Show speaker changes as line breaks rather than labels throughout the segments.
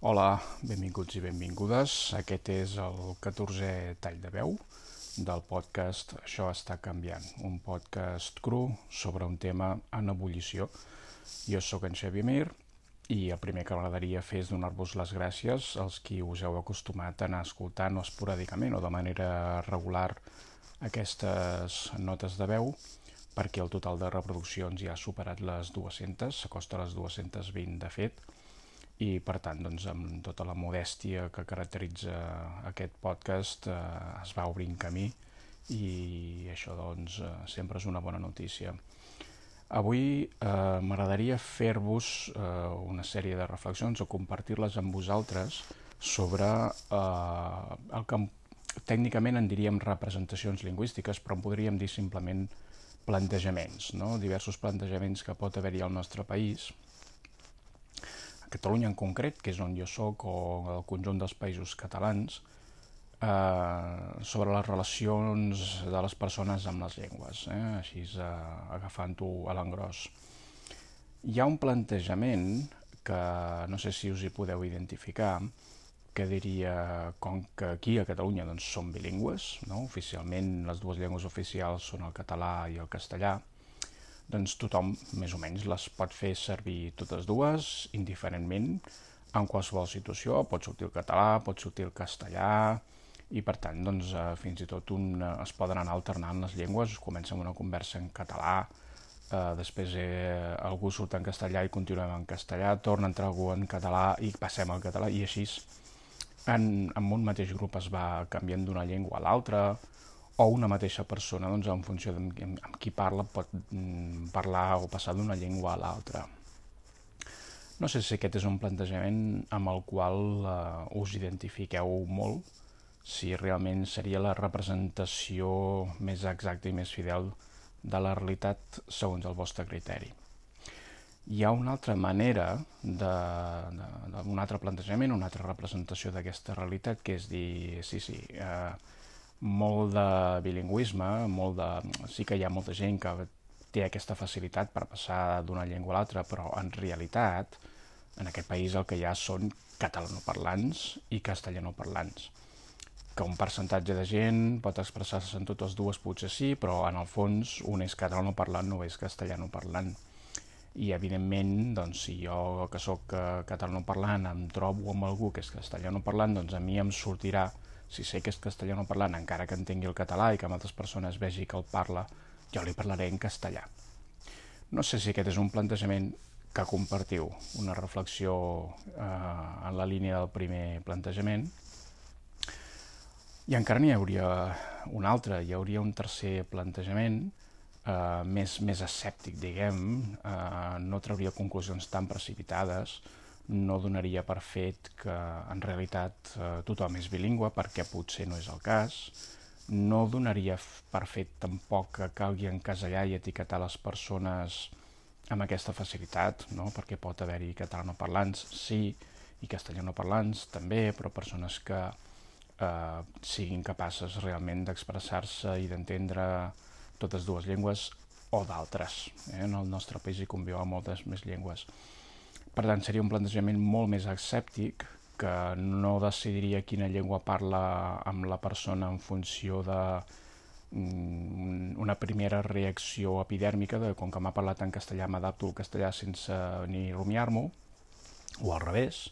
Hola, benvinguts i benvingudes. Aquest és el 14è tall de veu del podcast Això està canviant, un podcast cru sobre un tema en ebullició. Jo sóc en Xavier Mir i el primer que m'agradaria fer és donar-vos les gràcies als qui us heu acostumat a anar escoltant o esporàdicament o de manera regular aquestes notes de veu perquè el total de reproduccions ja ha superat les 200, s'acosta a les 220 de fet, i per tant doncs, amb tota la modèstia que caracteritza aquest podcast eh, es va obrint camí i això doncs eh, sempre és una bona notícia. Avui eh, m'agradaria fer-vos eh, una sèrie de reflexions o compartir-les amb vosaltres sobre eh, el que tècnicament en diríem representacions lingüístiques, però en podríem dir simplement plantejaments, no? diversos plantejaments que pot haver-hi al nostre país, Catalunya en concret, que és on jo sóc, o el conjunt dels països catalans, eh, sobre les relacions de les persones amb les llengües, eh, així eh, agafant-ho a l'engròs. Hi ha un plantejament que no sé si us hi podeu identificar, que diria, com que aquí a Catalunya doncs, som bilingües, no? oficialment les dues llengües oficials són el català i el castellà, doncs tothom més o menys les pot fer servir totes dues, indiferentment, en qualsevol situació, pot sortir el català, pot sortir el castellà, i per tant doncs, eh, fins i tot un, eh, es poden anar alternant les llengües, comença amb una conversa en català, eh, després eh, algú surt en castellà i continuem en castellà, torna a entrar algú en català i passem al català, i així en, en un mateix grup es va canviant d'una llengua a l'altra, o una mateixa persona, doncs, en funció de amb, amb qui parla, pot mm, parlar o passar d'una llengua a l'altra. No sé si aquest és un plantejament amb el qual eh, us identifiqueu molt, si realment seria la representació més exacta i més fidel de la realitat segons el vostre criteri. Hi ha una altra manera, de, de, de, un altre plantejament, una altra representació d'aquesta realitat, que és dir, sí, sí, eh, molt de bilingüisme, molt de... sí que hi ha molta gent que té aquesta facilitat per passar d'una llengua a l'altra, però en realitat en aquest país el que hi ha són catalanoparlants i castellanoparlants que un percentatge de gent pot expressar-se en totes dues, potser sí, però en el fons un és catalanoparlant, no és castellanoparlant. I evidentment, doncs, si jo que sóc eh, catalanoparlant em trobo amb algú que és castellanoparlant, doncs a mi em sortirà si sé que és castellano parlant, encara que entengui el català i que amb altres persones vegi que el parla, jo li parlaré en castellà. No sé si aquest és un plantejament que compartiu, una reflexió eh, en la línia del primer plantejament. I encara n'hi hauria un altre, hi hauria un tercer plantejament eh, més, més escèptic, diguem, eh, no trauria conclusions tan precipitades, no donaria per fet que en realitat eh, tothom és bilingüe perquè potser no és el cas, no donaria per fet tampoc que calgui encasellar i etiquetar les persones amb aquesta facilitat, no? perquè pot haver-hi catalanoparlants, sí, i castellanoparlants també, però persones que eh, siguin capaces realment d'expressar-se i d'entendre totes dues llengües o d'altres. Eh? En el nostre país hi conviuen moltes més llengües. Per tant, seria un plantejament molt més escèptic que no decidiria quina llengua parla amb la persona en funció de mm, una primera reacció epidèrmica de com que m'ha parlat en castellà m'adapto al castellà sense ni rumiar-m'ho o al revés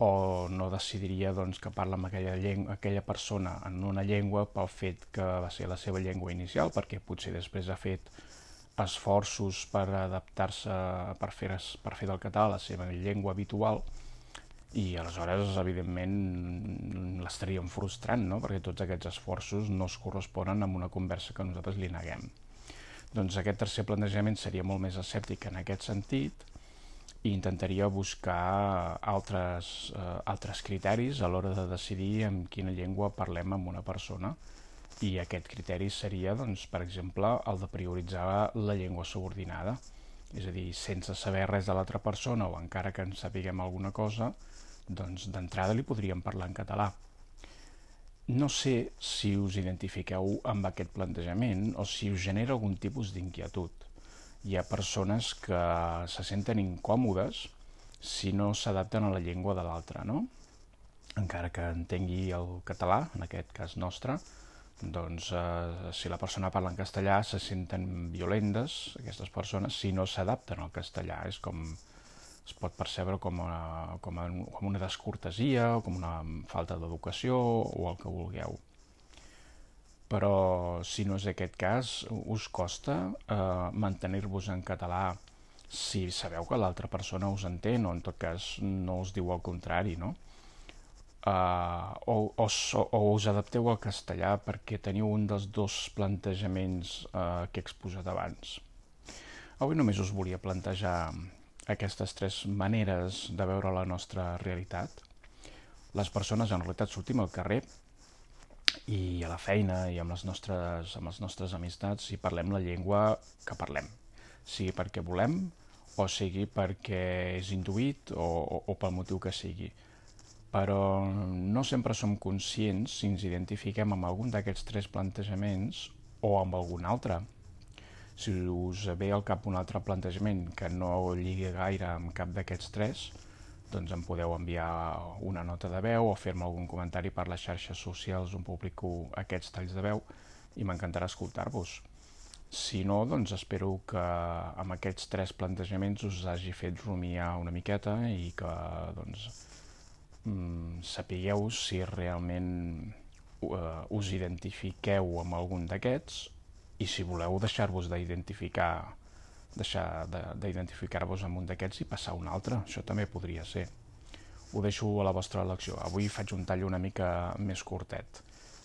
o no decidiria doncs, que parla amb aquella, llengua, aquella persona en una llengua pel fet que va ser la seva llengua inicial perquè potser després ha fet esforços per adaptar-se, per fer, per fer del català la seva llengua habitual, i aleshores, evidentment, l'estaríem frustrant, no? perquè tots aquests esforços no es corresponen amb una conversa que nosaltres li neguem. Doncs aquest tercer plantejament seria molt més escèptic en aquest sentit i intentaria buscar altres, eh, altres criteris a l'hora de decidir en quina llengua parlem amb una persona i aquest criteri seria, doncs, per exemple, el de prioritzar la llengua subordinada. És a dir, sense saber res de l'altra persona o encara que en sapiguem alguna cosa, doncs d'entrada li podríem parlar en català. No sé si us identifiqueu amb aquest plantejament o si us genera algun tipus d'inquietud. Hi ha persones que se senten incòmodes si no s'adapten a la llengua de l'altre, no? Encara que entengui el català, en aquest cas nostre, doncs eh, si la persona parla en castellà se senten violentes, aquestes persones, si no s'adapten al castellà. És com, es pot percebre com una, com, a, com una descortesia o com una falta d'educació o el que vulgueu. Però si no és aquest cas, us costa eh, mantenir-vos en català si sabeu que l'altra persona us entén o en tot cas no us diu el contrari, no? Uh, o, o, o us adapteu al castellà perquè teniu un dels dos plantejaments uh, que he exposat abans. Avui només us volia plantejar aquestes tres maneres de veure la nostra realitat. Les persones en realitat sortim al carrer i a la feina i amb les nostres, amb les nostres amistats i parlem la llengua que parlem, sigui perquè volem o sigui perquè és intuït o, o, o pel motiu que sigui però no sempre som conscients si ens identifiquem amb algun d'aquests tres plantejaments o amb algun altre. Si us ve al cap un altre plantejament que no lligui gaire amb cap d'aquests tres, doncs em podeu enviar una nota de veu o fer-me algun comentari per les xarxes socials on publico aquests talls de veu i m'encantarà escoltar-vos. Si no, doncs espero que amb aquests tres plantejaments us hagi fet rumiar una miqueta i que doncs, mm, sapigueu si realment uh, us identifiqueu amb algun d'aquests i si voleu deixar-vos d'identificar deixar d'identificar-vos amb un d'aquests i passar a un altre, això també podria ser. Ho deixo a la vostra elecció. Avui faig un tall una mica més curtet.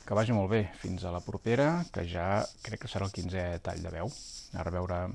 Que vagi molt bé. Fins a la propera, que ja crec que serà el 15è tall de veu. A reveure...